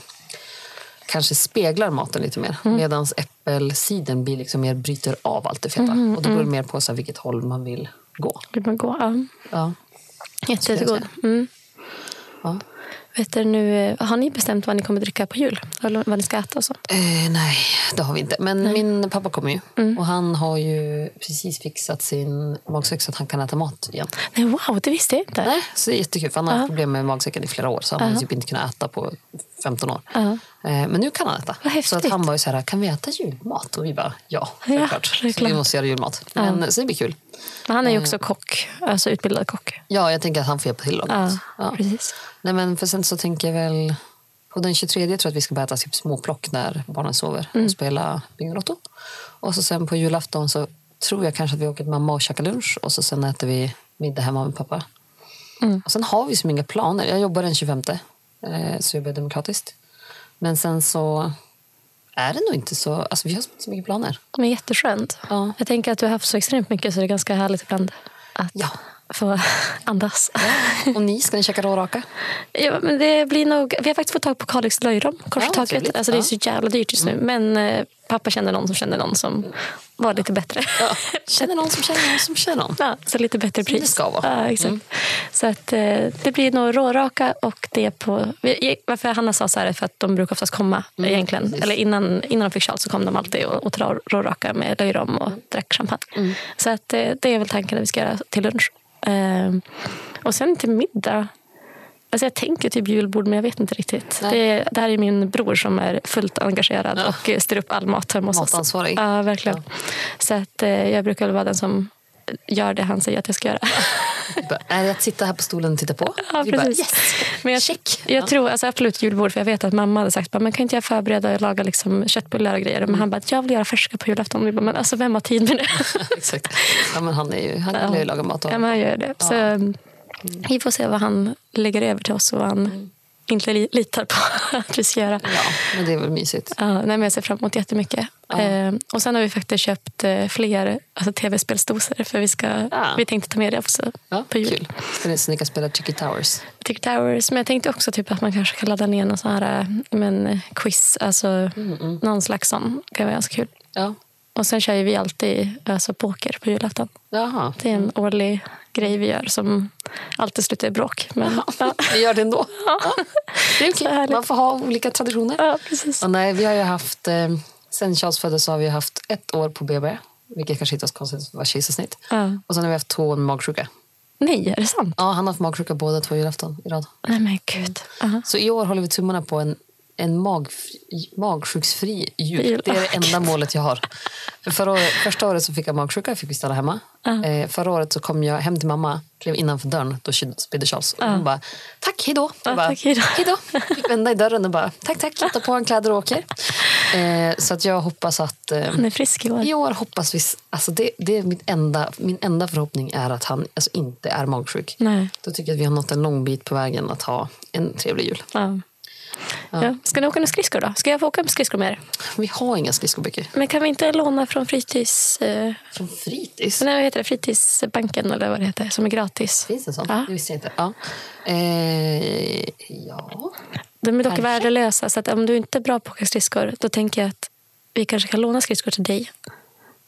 [SPEAKER 1] kanske speglar maten lite mer.
[SPEAKER 2] Mm.
[SPEAKER 1] Medan äppelcidern blir liksom mer bryter av allt det feta.
[SPEAKER 2] Mm,
[SPEAKER 1] och då går det mer på så här, vilket håll man vill gå.
[SPEAKER 2] Vill man gå? Ja.
[SPEAKER 1] Ja.
[SPEAKER 2] Jättegod. Mm.
[SPEAKER 1] Ja.
[SPEAKER 2] Vet du, nu, eh, har ni bestämt vad ni kommer dricka på jul? Eller vad ni ska äta och så?
[SPEAKER 1] Eh, nej, det har vi inte. Men min pappa kommer ju.
[SPEAKER 2] Mm.
[SPEAKER 1] Och han har ju precis fixat sin magsäck så att han kan äta mat igen.
[SPEAKER 2] Nej, wow, det visste jag inte.
[SPEAKER 1] Nej, så det är jättekul. För han har haft problem med magsäcken i flera år. Så han har typ inte kunnat äta på 15 år.
[SPEAKER 2] Ja.
[SPEAKER 1] Eh, Men nu kan han äta. Så att han var ju så här, kan vi äta julmat? Och vi bara, ja, självklart. Så
[SPEAKER 2] självklart.
[SPEAKER 1] vi måste göra julmat. Men, Så det blir kul.
[SPEAKER 2] Men han är ju
[SPEAKER 1] Eh.
[SPEAKER 2] också kock, alltså utbildad kock.
[SPEAKER 1] Ja, jag tänker att han får hjälpa till.
[SPEAKER 2] Ja,
[SPEAKER 1] Ja.
[SPEAKER 2] precis.
[SPEAKER 1] Nej, men för sen så tänker jag väl... På den 23 tror jag att vi ska börja äta typ småplock när barnen sover
[SPEAKER 2] Mm.
[SPEAKER 1] och spela Bingolotto. Och så sen på julafton så tror jag kanske att vi åker till mamma och käkar lunch och så sen äter vi middag hemma med pappa.
[SPEAKER 2] Mm.
[SPEAKER 1] Och sen har vi som inga planer. Jag jobbar den 25 eh, så jag jobbar demokratiskt. Men sen så är det nog inte så... Alltså vi har så mycket planer.
[SPEAKER 2] Men jätteskönt.
[SPEAKER 1] Ja.
[SPEAKER 2] Jag tänker att du har haft så extremt mycket så det är ganska härligt ibland att
[SPEAKER 1] Ja.
[SPEAKER 2] Få andas.
[SPEAKER 1] Och ni, ska ni käka råraka?
[SPEAKER 2] Ja, men det blir nog, vi har faktiskt fått tag på Kalix löjrom, kors
[SPEAKER 1] Ja,
[SPEAKER 2] taget. Alltså, det är
[SPEAKER 1] Ja. Mm.
[SPEAKER 2] så jävla dyrt just nu. Men eh, pappa kände någon som kände någon som var lite bättre.
[SPEAKER 1] Ja. Känner någon som känner någon som känner någon?
[SPEAKER 2] Ja, så lite bättre
[SPEAKER 1] Som
[SPEAKER 2] pris.
[SPEAKER 1] det ska vara.
[SPEAKER 2] Ja, exakt.
[SPEAKER 1] Mm.
[SPEAKER 2] Så att, eh, det blir nog råraka och det på... Varför Hanna sa så här är för att de brukar oftast komma egentligen.
[SPEAKER 1] Mm, precis.
[SPEAKER 2] Eller innan, innan de fick Charles så kom de alltid och, dra råraka med löjrom och drack champagne.
[SPEAKER 1] Mm.
[SPEAKER 2] Så att, eh, det är väl tanken att vi ska göra till lunch. Eh, och sen till middag. Alltså jag tänker typ julbord men jag vet inte riktigt. Det, det här är min bror som är fullt engagerad
[SPEAKER 1] Ja.
[SPEAKER 2] och eh, styr upp all mat hemma hos oss.
[SPEAKER 1] Matansvarig.
[SPEAKER 2] Ja, verkligen. Så att, eh, jag brukar vara den som gör det han säger att jag ska göra.
[SPEAKER 1] Bara, Är det att sitta här på stolen och titta på?
[SPEAKER 2] Ja,
[SPEAKER 1] Vi bara,
[SPEAKER 2] precis.
[SPEAKER 1] yes!
[SPEAKER 2] Men jag,
[SPEAKER 1] Check!
[SPEAKER 2] jag
[SPEAKER 1] Ja.
[SPEAKER 2] tror alltså absolut julbord, för jag vet att mamma hade sagt man kan inte jag förbereda och laga liksom köttbullar och grejer.
[SPEAKER 1] Mm.
[SPEAKER 2] Men han bara, jag vill göra färska på julafton. Vi bara, men alltså vem har tid med det?
[SPEAKER 1] Exakt. Ja, men han, är ju, han gillar ju att laga mat. Och,
[SPEAKER 2] Ja, men han gör det. Så, mm, vi får se vad han lägger över till oss och vad han inte li- litar på att vi ska göra.
[SPEAKER 1] ja, men det är väl mysigt.
[SPEAKER 2] Ja, nej, men jag ser fram emot jättemycket.
[SPEAKER 1] Ja.
[SPEAKER 2] Eh, och sen har vi faktiskt köpt eh, fler alltså, tv-spelsdoser för vi, ska,
[SPEAKER 1] Ja.
[SPEAKER 2] vi tänkte ta med det också
[SPEAKER 1] Ja,
[SPEAKER 2] på jul.
[SPEAKER 1] kul. Så ni kan spela Chicky Towers?
[SPEAKER 2] Tick Towers. Men jag tänkte också typ att man kanske kan ladda ner någon sån här eh, men, quiz. Alltså någon slags sån. Det kan vara ganska kul.
[SPEAKER 1] Ja.
[SPEAKER 2] Och sen kör vi alltid alltså, poker på julafton.
[SPEAKER 1] Jaha.
[SPEAKER 2] Det är en årlig grej vi gör som alltid slutar i bråk. Men, ja.
[SPEAKER 1] Vi gör det ändå. Ja. Det är okej. Man får ha olika traditioner.
[SPEAKER 2] ja, precis.
[SPEAKER 1] Och nej, vi har ju haft, eh, sen Charles föddes så har vi haft ett år på BB. Vilket kanske inte är så konstigt, det var kejsarsnitt.
[SPEAKER 2] Ja.
[SPEAKER 1] Och sen har vi haft två med magsjuka.
[SPEAKER 2] Nej, är det sant?
[SPEAKER 1] Ja, han har haft magsjuka båda två julafton i rad.
[SPEAKER 2] Nej men gud. Aha.
[SPEAKER 1] Så i år håller vi tummarna på en, en magfri, magsjuksfri jul. Det är det enda målet jag har. För förra året, första året så fick jag magsjuka, fick vi stanna hemma.
[SPEAKER 2] Ja.
[SPEAKER 1] Eh, förra året så kom jag hem till mamma, klev innanför dörren, då spydde Charles. Och
[SPEAKER 2] Ja.
[SPEAKER 1] hon bara, tack, hej då. Jag
[SPEAKER 2] Ja,
[SPEAKER 1] bara,
[SPEAKER 2] tack, hej då.
[SPEAKER 1] Fick vända i dörren och bara, tack, tack, ta på en kläder och åker. Eh, så att jag hoppas att eh,
[SPEAKER 2] Han är frisk i år.
[SPEAKER 1] i år hoppas vi, alltså det, det är mitt enda, min enda förhoppning är att han alltså inte är magsjuk.
[SPEAKER 2] Nej.
[SPEAKER 1] Då tycker jag att vi har nått en lång bit på vägen att ha en trevlig jul.
[SPEAKER 2] Ja. Ja. Ska ni åka med skridskor då? Ska jag få åka med skridskor med er?
[SPEAKER 1] Vi har inga skridskoböcker.
[SPEAKER 2] Men kan vi inte låna från fritids... Eh,
[SPEAKER 1] Från fritids?
[SPEAKER 2] nej, vad heter det? Fritidsbanken eller vad det heter, som är gratis.
[SPEAKER 1] Finns det sån?
[SPEAKER 2] Ja.
[SPEAKER 1] Det visste jag inte. Ja. Eh, ja.
[SPEAKER 2] De är dock
[SPEAKER 1] Kanske.
[SPEAKER 2] värdelösa, så att om du inte är bra på att åka skridskor då tänker jag att vi kanske kan låna skridskor till dig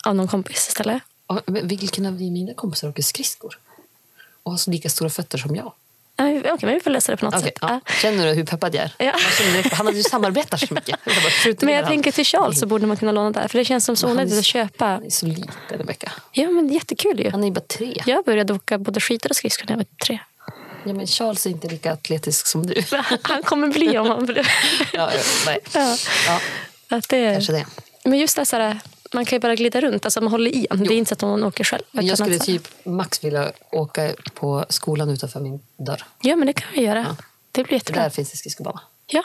[SPEAKER 2] av någon kompis istället.
[SPEAKER 1] Men Vilken av mina kompisar åker skridskor? Och har så lika stora fötter som jag?
[SPEAKER 2] Okej, men vi får lösa det på något
[SPEAKER 1] Okej,
[SPEAKER 2] sätt.
[SPEAKER 1] ja. Känner du hur peppad jag är?
[SPEAKER 2] Ja.
[SPEAKER 1] Jag han hade ju samarbetar så mycket. Jag bara
[SPEAKER 2] Men jag tänker till Charles så borde man kunna låna där. För det känns som så onödigt att köpa.
[SPEAKER 1] Han är så liten, Rebecka.
[SPEAKER 2] Ja, men jättekul ju.
[SPEAKER 1] Han är ju bara tre.
[SPEAKER 2] Jag började åka både skidor och skridskor när jag var tre.
[SPEAKER 1] Ja, men Charles är inte lika atletisk som du.
[SPEAKER 2] Han kommer bli om han blir...
[SPEAKER 1] Ja, ja, nej.
[SPEAKER 2] Ja.
[SPEAKER 1] Ja,
[SPEAKER 2] Att det
[SPEAKER 1] kanske det.
[SPEAKER 2] Men just det här, man kan ju bara glida runt. Alltså man håller i en. Det är inte så att man åker själv.
[SPEAKER 1] Jag skulle
[SPEAKER 2] att så här-
[SPEAKER 1] typ max vilja åka på skolan utanför min dörr.
[SPEAKER 2] Ja, men det kan vi göra. Det blir jättebra.
[SPEAKER 1] Där finns det skridskobana.
[SPEAKER 2] Ja.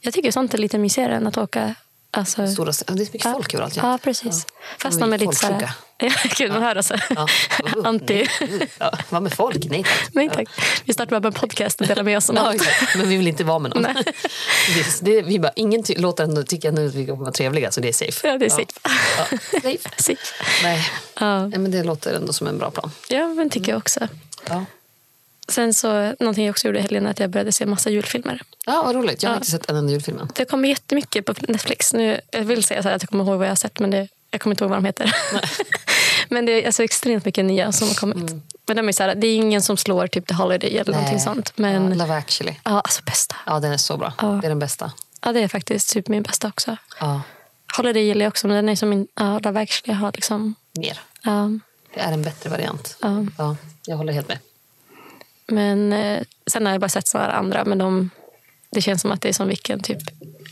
[SPEAKER 2] Jag tycker sånt är lite mysigare än att åka... Alltså,
[SPEAKER 1] Stora, det är så mycket folk överallt.
[SPEAKER 2] Ja, precis. Fast
[SPEAKER 1] Man
[SPEAKER 2] de är
[SPEAKER 1] blir
[SPEAKER 2] lite så här...
[SPEAKER 1] folksjuka.
[SPEAKER 2] Ja, gud, man hör alltså.
[SPEAKER 1] Ja.
[SPEAKER 2] Anti.
[SPEAKER 1] Ja, vad med folk? Nej tack.
[SPEAKER 2] Nej tack. Vi startar bara en podcast och delar med oss om
[SPEAKER 1] Ja,
[SPEAKER 2] allt.
[SPEAKER 1] Men vi vill inte vara med någon.
[SPEAKER 2] Nej.
[SPEAKER 1] Det, vi bara, ingen låter ändå tycka nu att vi kommer vara trevliga så det är safe.
[SPEAKER 2] Ja, det är safe.
[SPEAKER 1] Ja. safe.
[SPEAKER 2] Safe.
[SPEAKER 1] Nej.
[SPEAKER 2] Ja.
[SPEAKER 1] Nej, men det låter ändå som en bra plan.
[SPEAKER 2] ja, men tycker jag också.
[SPEAKER 1] Ja,
[SPEAKER 2] Sen så, någonting jag också gjorde i helgen är att jag började se massa julfilmer.
[SPEAKER 1] ja vad roligt. Jag har
[SPEAKER 2] Ja.
[SPEAKER 1] inte sett en enda julfilm än.
[SPEAKER 2] Det kommer jättemycket på Netflix. Nu, jag vill säga så här att jag kommer ihåg vad jag har sett men det, jag kommer inte ihåg vad de heter. men det är alltså extremt mycket nya som har kommit. Men de är så här, det är ingen som slår typ The Holiday eller någonting sånt. Men
[SPEAKER 1] Ja,
[SPEAKER 2] ja,
[SPEAKER 1] Love actually.
[SPEAKER 2] alltså bästa.
[SPEAKER 1] Ja, den är så bra.
[SPEAKER 2] Ja.
[SPEAKER 1] Det är den bästa.
[SPEAKER 2] Ja, det är faktiskt typ min bästa också.
[SPEAKER 1] Ja,
[SPEAKER 2] Holiday gillar jag också men den är som min, ja, Love actually har liksom,
[SPEAKER 1] mer.
[SPEAKER 2] ja.
[SPEAKER 1] Det är en bättre variant.
[SPEAKER 2] Ja.
[SPEAKER 1] Ja, jag håller helt med.
[SPEAKER 2] Men eh, sen har jag bara sett sådana andra men de, det känns som att det är som vilken typ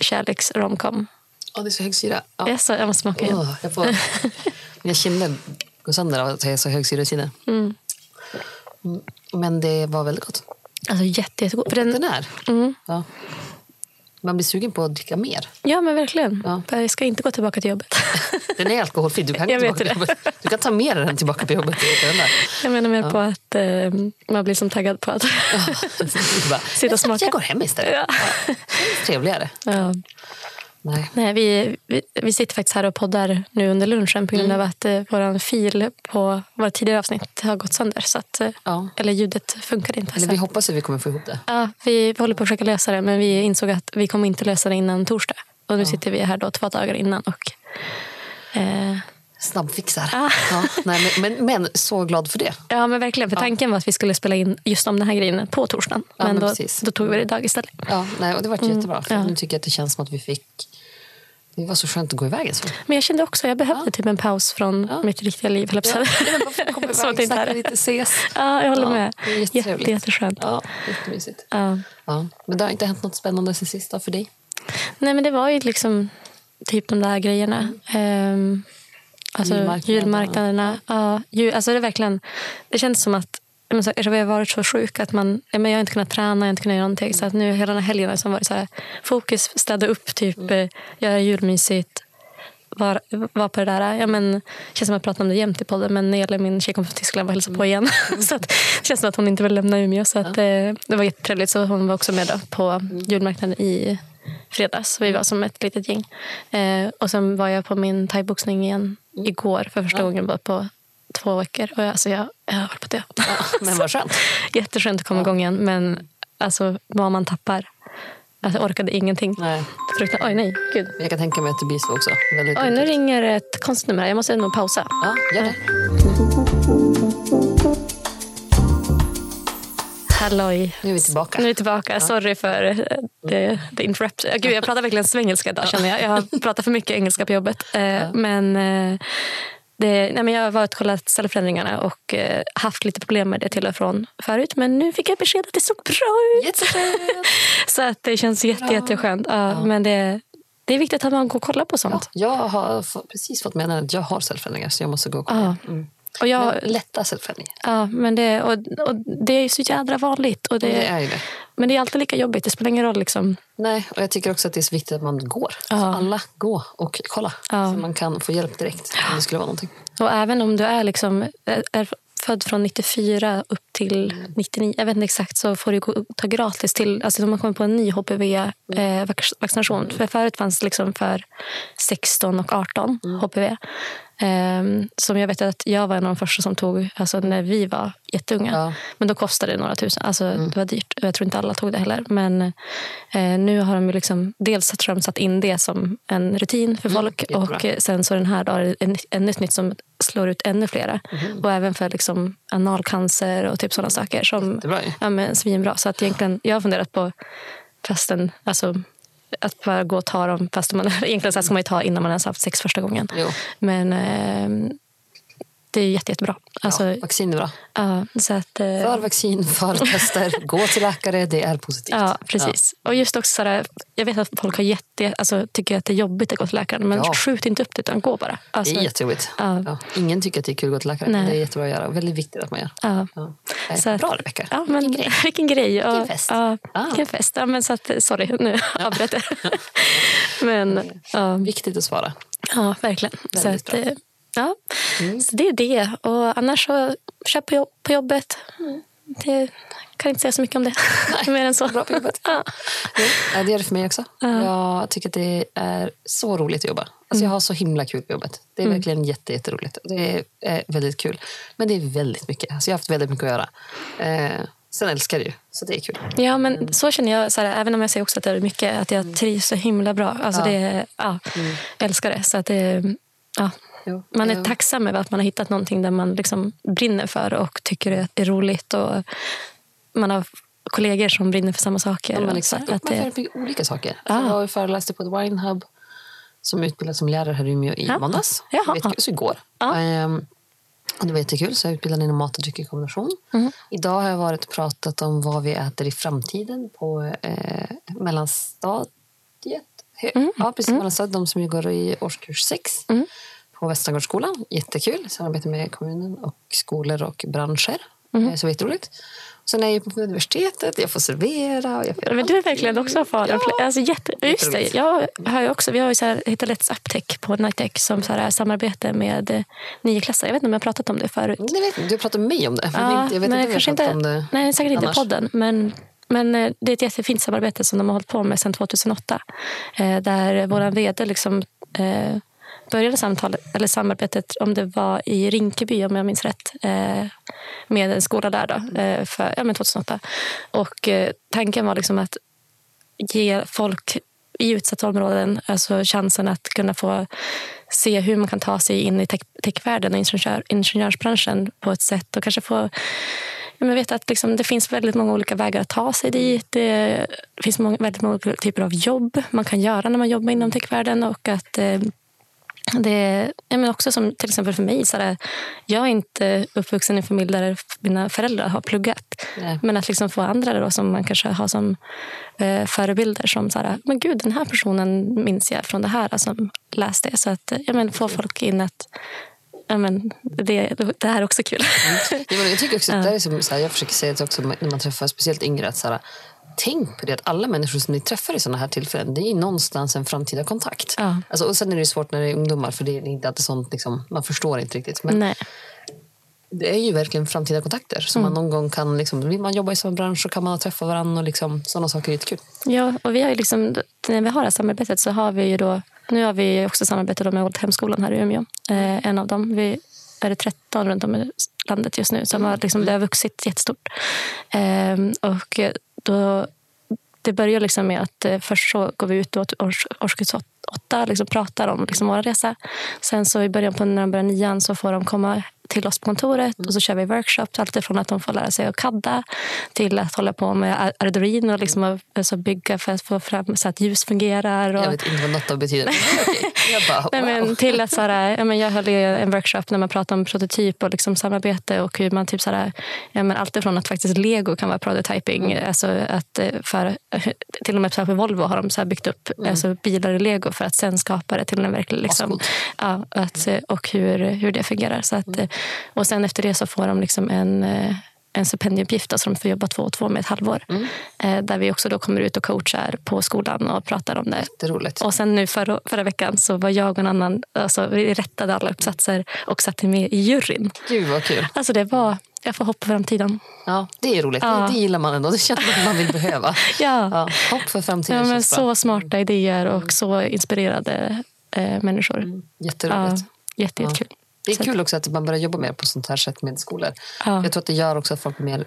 [SPEAKER 2] kärleksromcom.
[SPEAKER 1] Ja, det är så hög syra. Ja.
[SPEAKER 2] Jag, så, jag måste smaka igen.
[SPEAKER 1] Åh, jag får... Mina kinder går sönder av att jag är så hög syra i sina.
[SPEAKER 2] Mm.
[SPEAKER 1] Mm, Men det var väldigt gott.
[SPEAKER 2] Alltså jätte, jättegod. För den,
[SPEAKER 1] Den är.
[SPEAKER 2] Mm.
[SPEAKER 1] Ja. Man blir sugen på att dricka mer.
[SPEAKER 2] Ja, men verkligen.
[SPEAKER 1] Ja.
[SPEAKER 2] Jag ska inte gå tillbaka till jobbet.
[SPEAKER 1] Den är alkoholfri. Du kan,
[SPEAKER 2] Jag vet det.
[SPEAKER 1] du kan ta med dig den tillbaka till jobbet.
[SPEAKER 2] Jag menar mer på att eh, man blir som taggad på att...
[SPEAKER 1] Bara,
[SPEAKER 2] Sitta och
[SPEAKER 1] jag,
[SPEAKER 2] smaka.
[SPEAKER 1] jag går hem istället.
[SPEAKER 2] Ja.
[SPEAKER 1] Det är trevligare.
[SPEAKER 2] ja.
[SPEAKER 1] Nej.
[SPEAKER 2] Nej, vi, vi, vi sitter faktiskt här och poddar nu under lunchen på grund
[SPEAKER 1] Mm.
[SPEAKER 2] av att eh, vår fil på våra tidigare avsnitt har gått sönder. Så att, eh,
[SPEAKER 1] Ja.
[SPEAKER 2] Eller ljudet funkar inte.
[SPEAKER 1] Eller vi hoppas att vi kommer få ihop det.
[SPEAKER 2] Ja, vi håller på att försöka lösa det, men vi insåg att vi kommer inte lösa det innan torsdag. Och nu sitter vi här då två dagar innan. Och, eh,
[SPEAKER 1] Snabbfixar.
[SPEAKER 2] Ah.
[SPEAKER 1] Ja, nej, men, men, men så glad för det.
[SPEAKER 2] ja, men verkligen. För tanken var att vi skulle spela in just om den här grejen på torsdagen.
[SPEAKER 1] Ja,
[SPEAKER 2] men
[SPEAKER 1] men
[SPEAKER 2] då, då tog vi det idag istället.
[SPEAKER 1] Ja, nej, och det var jättebra. För
[SPEAKER 2] Mm, ja.
[SPEAKER 1] Nu tycker jag att det känns som att vi fick... Det var så skönt att gå iväg. Så.
[SPEAKER 2] Men jag kände också jag behövde typ en paus från mitt riktiga liv. jag på att säga.
[SPEAKER 1] Komma
[SPEAKER 2] Som att
[SPEAKER 1] iväg,
[SPEAKER 2] inte
[SPEAKER 1] lite, ses.
[SPEAKER 2] Ja, jag håller
[SPEAKER 1] Ja,
[SPEAKER 2] med.
[SPEAKER 1] det är jättetrevligt.
[SPEAKER 2] Jätte, jätteskönt.
[SPEAKER 1] Ja, jättemysigt.
[SPEAKER 2] Ja.
[SPEAKER 1] Ja. Men det har inte hänt något spännande sen sist för dig?
[SPEAKER 2] Nej, men det var ju liksom typ de där grejerna. Ehm, alltså
[SPEAKER 1] Julmarknaderna.
[SPEAKER 2] julmarknaderna. Ja, jul, alltså det, är verkligen, det känns som att men så, vi har varit så sjuka att man, ja, men jag har inte kunnat träna, jag har inte kunnat göra någonting. Så att nu hela den här helgen har liksom varit så här, fokus, städa upp, typ,
[SPEAKER 1] Mm.
[SPEAKER 2] eh, göra julmysigt. Var, var på det där. Ja, men, det känns som att jag pratar om det jämt i podden men när det gäller min tjejkompis från Tyskland var hälsa på igen. så att, det känns som att hon inte vill lämna Umeå. Så att, eh, det var jättetrevligt. Så hon var också med på julmarknaden i fredags. Vi var som ett litet gäng. Eh, och sen var jag på min thaiboxning igen igår för första gången bara på två veckor. Och jag, alltså jag, jag höll på att dö.
[SPEAKER 1] Men vad skönt.
[SPEAKER 2] Jätteskönt att komma igång igen men alltså, vad man tappar. Alltså, jag orkade ingenting.
[SPEAKER 1] Nej.
[SPEAKER 2] Fruktansvärt. Oj nej, gud.
[SPEAKER 1] Jag kan tänka mig att det blir så också. Väldigt
[SPEAKER 2] Oj, nu ringer ett konstnummer. Jag måste nog pausa.
[SPEAKER 1] Ja, gör det.
[SPEAKER 2] Halloj.
[SPEAKER 1] Nu är vi tillbaka.
[SPEAKER 2] Nu är vi tillbaka. Sorry för eh, the, the interrupt. Ja, Gud, jag pratar verkligen svengelska idag känner jag. Jag har pratat för mycket engelska på jobbet. Eh, Men, eh, det, nej, men jag har varit och kollat cellförändringarna och haft lite problem med det till och från förut. Men nu fick jag besked att det såg bra ut. Så att det känns jätte, jätteskönt. Ja, Men det, det är viktigt att man går och kollar på sånt.
[SPEAKER 1] Jag har precis fått meddelandet att jag har cellförändringar så jag måste gå och kolla.
[SPEAKER 2] Ja. Och jag,
[SPEAKER 1] Men lätta cellförändringar.
[SPEAKER 2] ja, men det, och, och det är så jädra vanligt. Och det,
[SPEAKER 1] Det är det.
[SPEAKER 2] Men det är alltid lika jobbigt. Det spelar ingen roll. Liksom.
[SPEAKER 1] Nej, och jag tycker också att det är så viktigt att man går.
[SPEAKER 2] Ja.
[SPEAKER 1] Så alla gå och kolla.
[SPEAKER 2] Ja.
[SPEAKER 1] Så man kan få hjälp direkt om det skulle vara någonting.
[SPEAKER 2] Och även om du är, liksom, är, född från 94 upp till 99, jag vet inte exakt, så får du gå, ta gratis till, alltså om man kommer på en ny HPV-vaccination. För förut fanns det liksom för 16 och 18 HPV. Ehm, som jag vet att jag var en av de första som tog alltså när vi var jätteunga.
[SPEAKER 1] Ja.
[SPEAKER 2] Men då kostade det några tusen. Alltså, Det var dyrt. Jag tror inte alla tog det heller. Men eh, nu har de liksom, dels tror de satt in det som en rutin för folk.
[SPEAKER 1] jättebra.
[SPEAKER 2] och eh, sen så den här då är det ännu ett nytt som slår ut ännu flera. Och även för liksom analcancer och typ sådana saker. Som,
[SPEAKER 1] Jättebra
[SPEAKER 2] ja, men, svinbra. Så att egentligen, jag har funderat på fasten, alltså att bara gå och ta dem fast man, egentligen så ska man ju ta innan man ens haft sex första gången.
[SPEAKER 1] Jo.
[SPEAKER 2] Men eh, det är jätte, jättebra. Alltså,
[SPEAKER 1] ja, vaccin är bra.
[SPEAKER 2] ja, så att, eh,
[SPEAKER 1] För vaccin, för tester, gå till läkare, det är positivt.
[SPEAKER 2] Ja, precis. Och just också sådär, jag vet att folk har jätte, alltså, tycker att det är jobbigt att gå till läkaren. Men
[SPEAKER 1] Ja.
[SPEAKER 2] skjut inte upp det utan gå bara.
[SPEAKER 1] Det
[SPEAKER 2] Alltså,
[SPEAKER 1] är jättejobbigt.
[SPEAKER 2] Ja.
[SPEAKER 1] Ja. Ingen tycker att det är kul att gå till läkare. men. Det är jättebra att göra. och Väldigt viktigt att man gör.
[SPEAKER 2] ja.
[SPEAKER 1] Ja. Nej,
[SPEAKER 2] Så att-
[SPEAKER 1] bra Rebecka.
[SPEAKER 2] Ja, men, vilken grej. Vilken, grej.
[SPEAKER 1] Vilken fest.
[SPEAKER 2] Ja,
[SPEAKER 1] Ah.
[SPEAKER 2] vilken fest. Ja, men så att, sorry, nu avbröt jag. men ja,
[SPEAKER 1] Viktigt att svara.
[SPEAKER 2] ja verkligen. Så,
[SPEAKER 1] Väldigt
[SPEAKER 2] att,
[SPEAKER 1] bra.
[SPEAKER 2] Eh, ja. så det är det. Och annars så, kör på, jobb, på jobbet. Det kan inte säga så mycket om det. Mer än så.
[SPEAKER 1] Bra på jobbet.
[SPEAKER 2] Ja.
[SPEAKER 1] Ja, det gör det för mig också. Jag tycker att det är så roligt att jobba. Alltså Jag har så himla kul på jobbet. Det är verkligen jätte, jätteroligt. Det är väldigt kul. Men det är väldigt mycket. Alltså jag har haft väldigt mycket att göra. Eh, sen älskar jag det ju, så det är kul.
[SPEAKER 2] Ja, men så känner jag, så här, även om jag säger också att det är mycket, att jag trivs så himla bra. Alltså
[SPEAKER 1] Ja.
[SPEAKER 2] det, ja, Jag älskar det. Så att det ja,
[SPEAKER 1] Jo,
[SPEAKER 2] man är
[SPEAKER 1] jo.
[SPEAKER 2] tacksam över att man har hittat någonting där man liksom brinner för och tycker det är roligt. Och man har kollegor som brinner för samma saker.
[SPEAKER 1] Ja, men
[SPEAKER 2] och
[SPEAKER 1] exakt.
[SPEAKER 2] så att
[SPEAKER 1] man
[SPEAKER 2] det,
[SPEAKER 1] olika saker.
[SPEAKER 2] Ja.
[SPEAKER 1] Så jag var och föreläste på ett Wine Hub som utbildad som lärare här i Umeå i
[SPEAKER 2] Ja.
[SPEAKER 1] måndags.
[SPEAKER 2] Jaha.
[SPEAKER 1] Jättekul. Så igår.
[SPEAKER 2] Ja.
[SPEAKER 1] Ehm, och det var jättekul. Så jag är utbildad inom mat och dryck i kombination.
[SPEAKER 2] Mm.
[SPEAKER 1] Idag har jag varit och pratat om vad vi äter i framtiden på eh, mellanstadiet.
[SPEAKER 2] Mm.
[SPEAKER 1] Ja, precis. Mellanstadiet. De som går i årskurs sex på Västergårdsskolan. Jättekul. Samarbete med kommunen och skolor och branscher.
[SPEAKER 2] Mm.
[SPEAKER 1] Eh, Så jätteroligt. Sen är jag på universitetet. Jag får servera. Och jag får
[SPEAKER 2] men du är verkligen också far.
[SPEAKER 1] Ja.
[SPEAKER 2] Alltså, jätte, just det, jag har ju också, vi har ju så här, hittat Let's Uptech på Nightech som så här, samarbete med eh, nioklassare. Jag vet inte om jag har pratat om det förut.
[SPEAKER 1] Det vet, du pratar med mig om det.
[SPEAKER 2] Ja,
[SPEAKER 1] inte, jag vet
[SPEAKER 2] men
[SPEAKER 1] inte om jag pratat
[SPEAKER 2] inte,
[SPEAKER 1] om det
[SPEAKER 2] Nej, säkert inte i
[SPEAKER 1] annars.
[SPEAKER 2] podden. Men, Men eh, det är ett jättefint samarbete som de har hållit på med sedan 2008. Eh, där vår vd liksom, började samtalet, eller samarbetet, om det var i Rinkeby om jag minns rätt, eh, med en skola där då, eh, för, ja, men 2008. Och eh, tanken var liksom att ge folk i utsatta områden alltså chansen att kunna få se hur man kan ta sig in i techvärlden och ingenjör, ingenjörsbranschen på ett sätt och kanske få jag vet att liksom, det finns väldigt många olika vägar att ta sig dit. Det finns många, väldigt många typer av jobb man kan göra när man jobbar inom techvärlden. Och att, eh, det, ja, men också som till exempel för mig, så här, jag är inte uppvuxen i en familj där mina föräldrar har pluggat. Nej. Men att liksom få andra då, som man kanske har som eh, förebilder som så här, men gud den här personen minns jag från det här som läste. Så att ja, men, få folk in att ja, men det, det här är också kul.
[SPEAKER 1] Mm. Jag tycker också det är som, så här, jag försöker säga det också när man träffar speciellt yngre. Att, så här, tänk på det att alla människor som ni träffar i sådana här tillfällen, det är någonstans en framtida kontakt. Ja. Alltså, och sen är det svårt när det är ungdomar, för det är inte alltid sånt, liksom, man förstår inte riktigt. Men Nej. det är ju verkligen framtida kontakter som mm. man någon gång kan, liksom, vill man jobba i samma bransch så kan man träffa varandra och liksom, sådana saker är jättekul.
[SPEAKER 2] Ja, och vi har liksom, när vi har det här samarbetet så har vi ju då, nu har vi också samarbetat med Old Hemskolan här i Umeå, eh, en av dem. Vi är det 13 runt om i landet just nu. Som har, liksom, det har vuxit jättestort. Eh, och då, det börjar liksom med att eh, först så går vi ut års, årskurs åtta liksom pratar om liksom vår resa. Sen så i början på när de börjar nian så får de komma till oss på kontoret och så kör vi workshops. Allt från att de får lära sig att kadda till att hålla på med Arduino och liksom alltså bygga för att få fram så att ljus fungerar. Och...
[SPEAKER 1] Jag vet inte vad något av betyder.
[SPEAKER 2] bara, wow. Nej, men till att, så här, ja, men jag höll en workshop när man pratade om prototyp och liksom samarbete och hur man typ så här, ja, men allt ifrån att faktiskt lego kan vara prototyping. Mm. Alltså att eh, för, till och med på Volvo har de så byggt upp mm. alltså bilar i lego för att sen skapa det till en verklig... Liksom, ja, att, och hur, hur det fungerar. Så att, mm. Och sen efter det så får de liksom en, eh, en stipendieuppgift som de får jobba två och två med ett halvår. Mm. Eh, där vi också då kommer ut och coachar på skolan och pratar om det. Och sen nu förra, förra veckan så var jag och en annan, alltså, vi rättade alla uppsatser och satte med i juryn.
[SPEAKER 1] Gud vad kul.
[SPEAKER 2] Alltså det var, jag får hopp för framtiden.
[SPEAKER 1] Ja, det är roligt. Ja. Det, gillar man ändå. Det känns som man vill behöva.
[SPEAKER 2] ja.
[SPEAKER 1] ja. Hopp för framtiden
[SPEAKER 2] ja, men Så smarta idéer och så inspirerade eh, människor. Mm.
[SPEAKER 1] Jätteroligt.
[SPEAKER 2] Ja, jätte, jättekul. Ja.
[SPEAKER 1] Det är kul också att man börjar jobba mer på sånt här sätt med skolor. Ja. Jag tror att det gör också att folk blir mer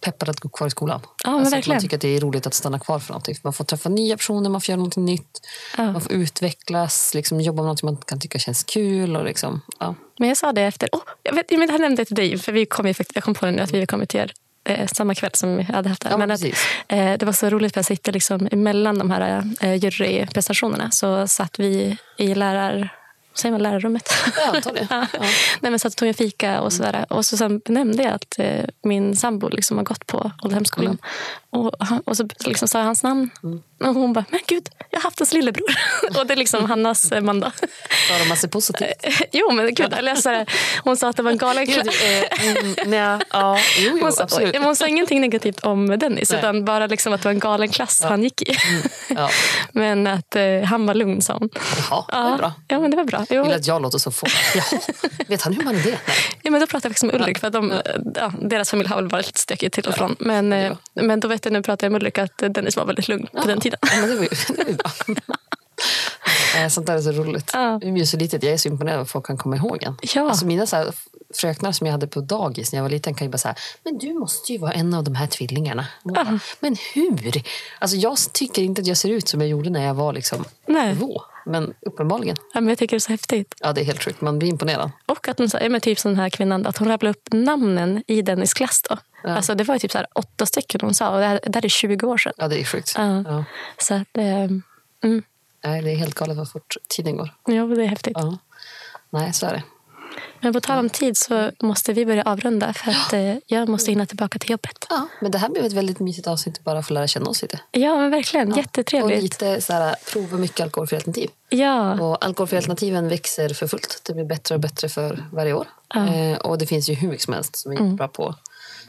[SPEAKER 1] peppade att gå kvar i skolan.
[SPEAKER 2] Ja, alltså
[SPEAKER 1] man tycker att det är roligt att stanna kvar för någonting. man får träffa nya personer, man får göra någonting nytt. Ja. Man får utvecklas, liksom, jobba med någonting man kan tycka känns kul. Och liksom, ja.
[SPEAKER 2] Men jag sa det efter... Oh, jag, vet, jag nämnde det till dig, för vi kom, jag kom på det nu att vi kommer till er eh, samma kväll som vi hade haft det.
[SPEAKER 1] Ja,
[SPEAKER 2] men att, eh, det var så roligt för att sitta liksom emellan de här eh, juryprestationerna så satt vi i lärar säger man lärarrummet?
[SPEAKER 1] Ja, antagligen. ja.
[SPEAKER 2] Nej, men så tog en fika och sådär. Och så sen nämnde jag att eh, min sambo liksom har gått på Ålderhemsskolan. Mm. Och, och så liksom sa jag hans namn. Mm. Och hon bara, men gud, jag har haft hans lillebror. och det är liksom Hannas eh, man då.
[SPEAKER 1] Sa de massa positivt?
[SPEAKER 2] jo, men gud. Eller så hon sa att det var en galen klass.
[SPEAKER 1] Eh, mm, ja, jo, jo,
[SPEAKER 2] hon, sa, hon sa ingenting negativt om Dennis, nej. utan bara liksom att det var en galen klass ja. han gick i. Mm, ja. men att eh, han var lugn, sa hon.
[SPEAKER 1] Jaha, det var bra.
[SPEAKER 2] Ja, men det var bra.
[SPEAKER 1] Jo. Vill att jag låter så få. Vet han hur man är det?
[SPEAKER 2] Ja, men då pratade jag faktiskt med Ulrik, för de, ja, deras familj har väl varit lite stökig till och från. Men, eh, men då vet jag, nu pratar jag med Ulrik att Dennis var väldigt lugn på den tiden.
[SPEAKER 1] Ja, men det var ju, det var ju bra. Eh, sånt där är så roligt. Ja. Det är så litet. Jag är så imponerad att folk kan komma ihåg en.
[SPEAKER 2] Ja.
[SPEAKER 1] Alltså mina så här, fröknar som jag hade på dagis när jag var liten kan ju bara säga men du måste ju vara en av de här tvillingarna. Bara, men hur? Alltså jag tycker inte att jag ser ut som jag gjorde när jag var liksom Nej. två. Men uppenbarligen.
[SPEAKER 2] Ja, men jag tycker det är så häftigt.
[SPEAKER 1] Ja, det är helt sjukt. Man blir imponerad.
[SPEAKER 2] Och att hon, ja, typ som den här kvinnan, att hon rabblade upp namnen i Dennis klass. Då. Ja. Alltså, det var typ så här åtta stycken hon sa och det här, det här är 20 år sedan.
[SPEAKER 1] Ja, det är sjukt.
[SPEAKER 2] Ja. ja. Så att, eh, mm.
[SPEAKER 1] Nej, det är helt galet vad fort tiden går.
[SPEAKER 2] Ja, det är häftigt.
[SPEAKER 1] Ja. Nej, så är det.
[SPEAKER 2] Men på tal om tid så måste vi börja avrunda för att. Eh, jag måste hinna tillbaka till jobbet.
[SPEAKER 1] Ja, men det här blev ett väldigt mysigt avsnitt bara för att lära känna oss lite.
[SPEAKER 2] Ja, men verkligen. Ja. Jättetrevligt.
[SPEAKER 1] Och lite så här, prova mycket alkoholfria alternativ.
[SPEAKER 2] Ja.
[SPEAKER 1] Och alkoholfria alternativen växer för fullt. Det blir bättre och bättre för varje år. Ja. Eh, och det finns ju hur mycket som helst som är mm. bra på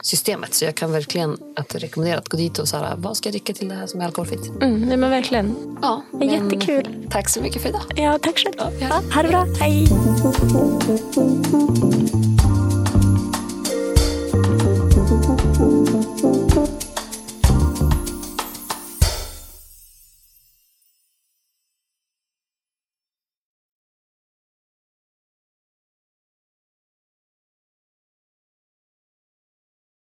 [SPEAKER 1] systemet. Så jag kan verkligen att rekommendera att gå dit och här, vad ska jag dricka till det här som är alkoholfritt?
[SPEAKER 2] Mm, nej, men verkligen.
[SPEAKER 1] Ja,
[SPEAKER 2] men Jättekul.
[SPEAKER 1] Tack så mycket för idag.
[SPEAKER 2] Ja, tack själv. Ja, ha det bra. Hej.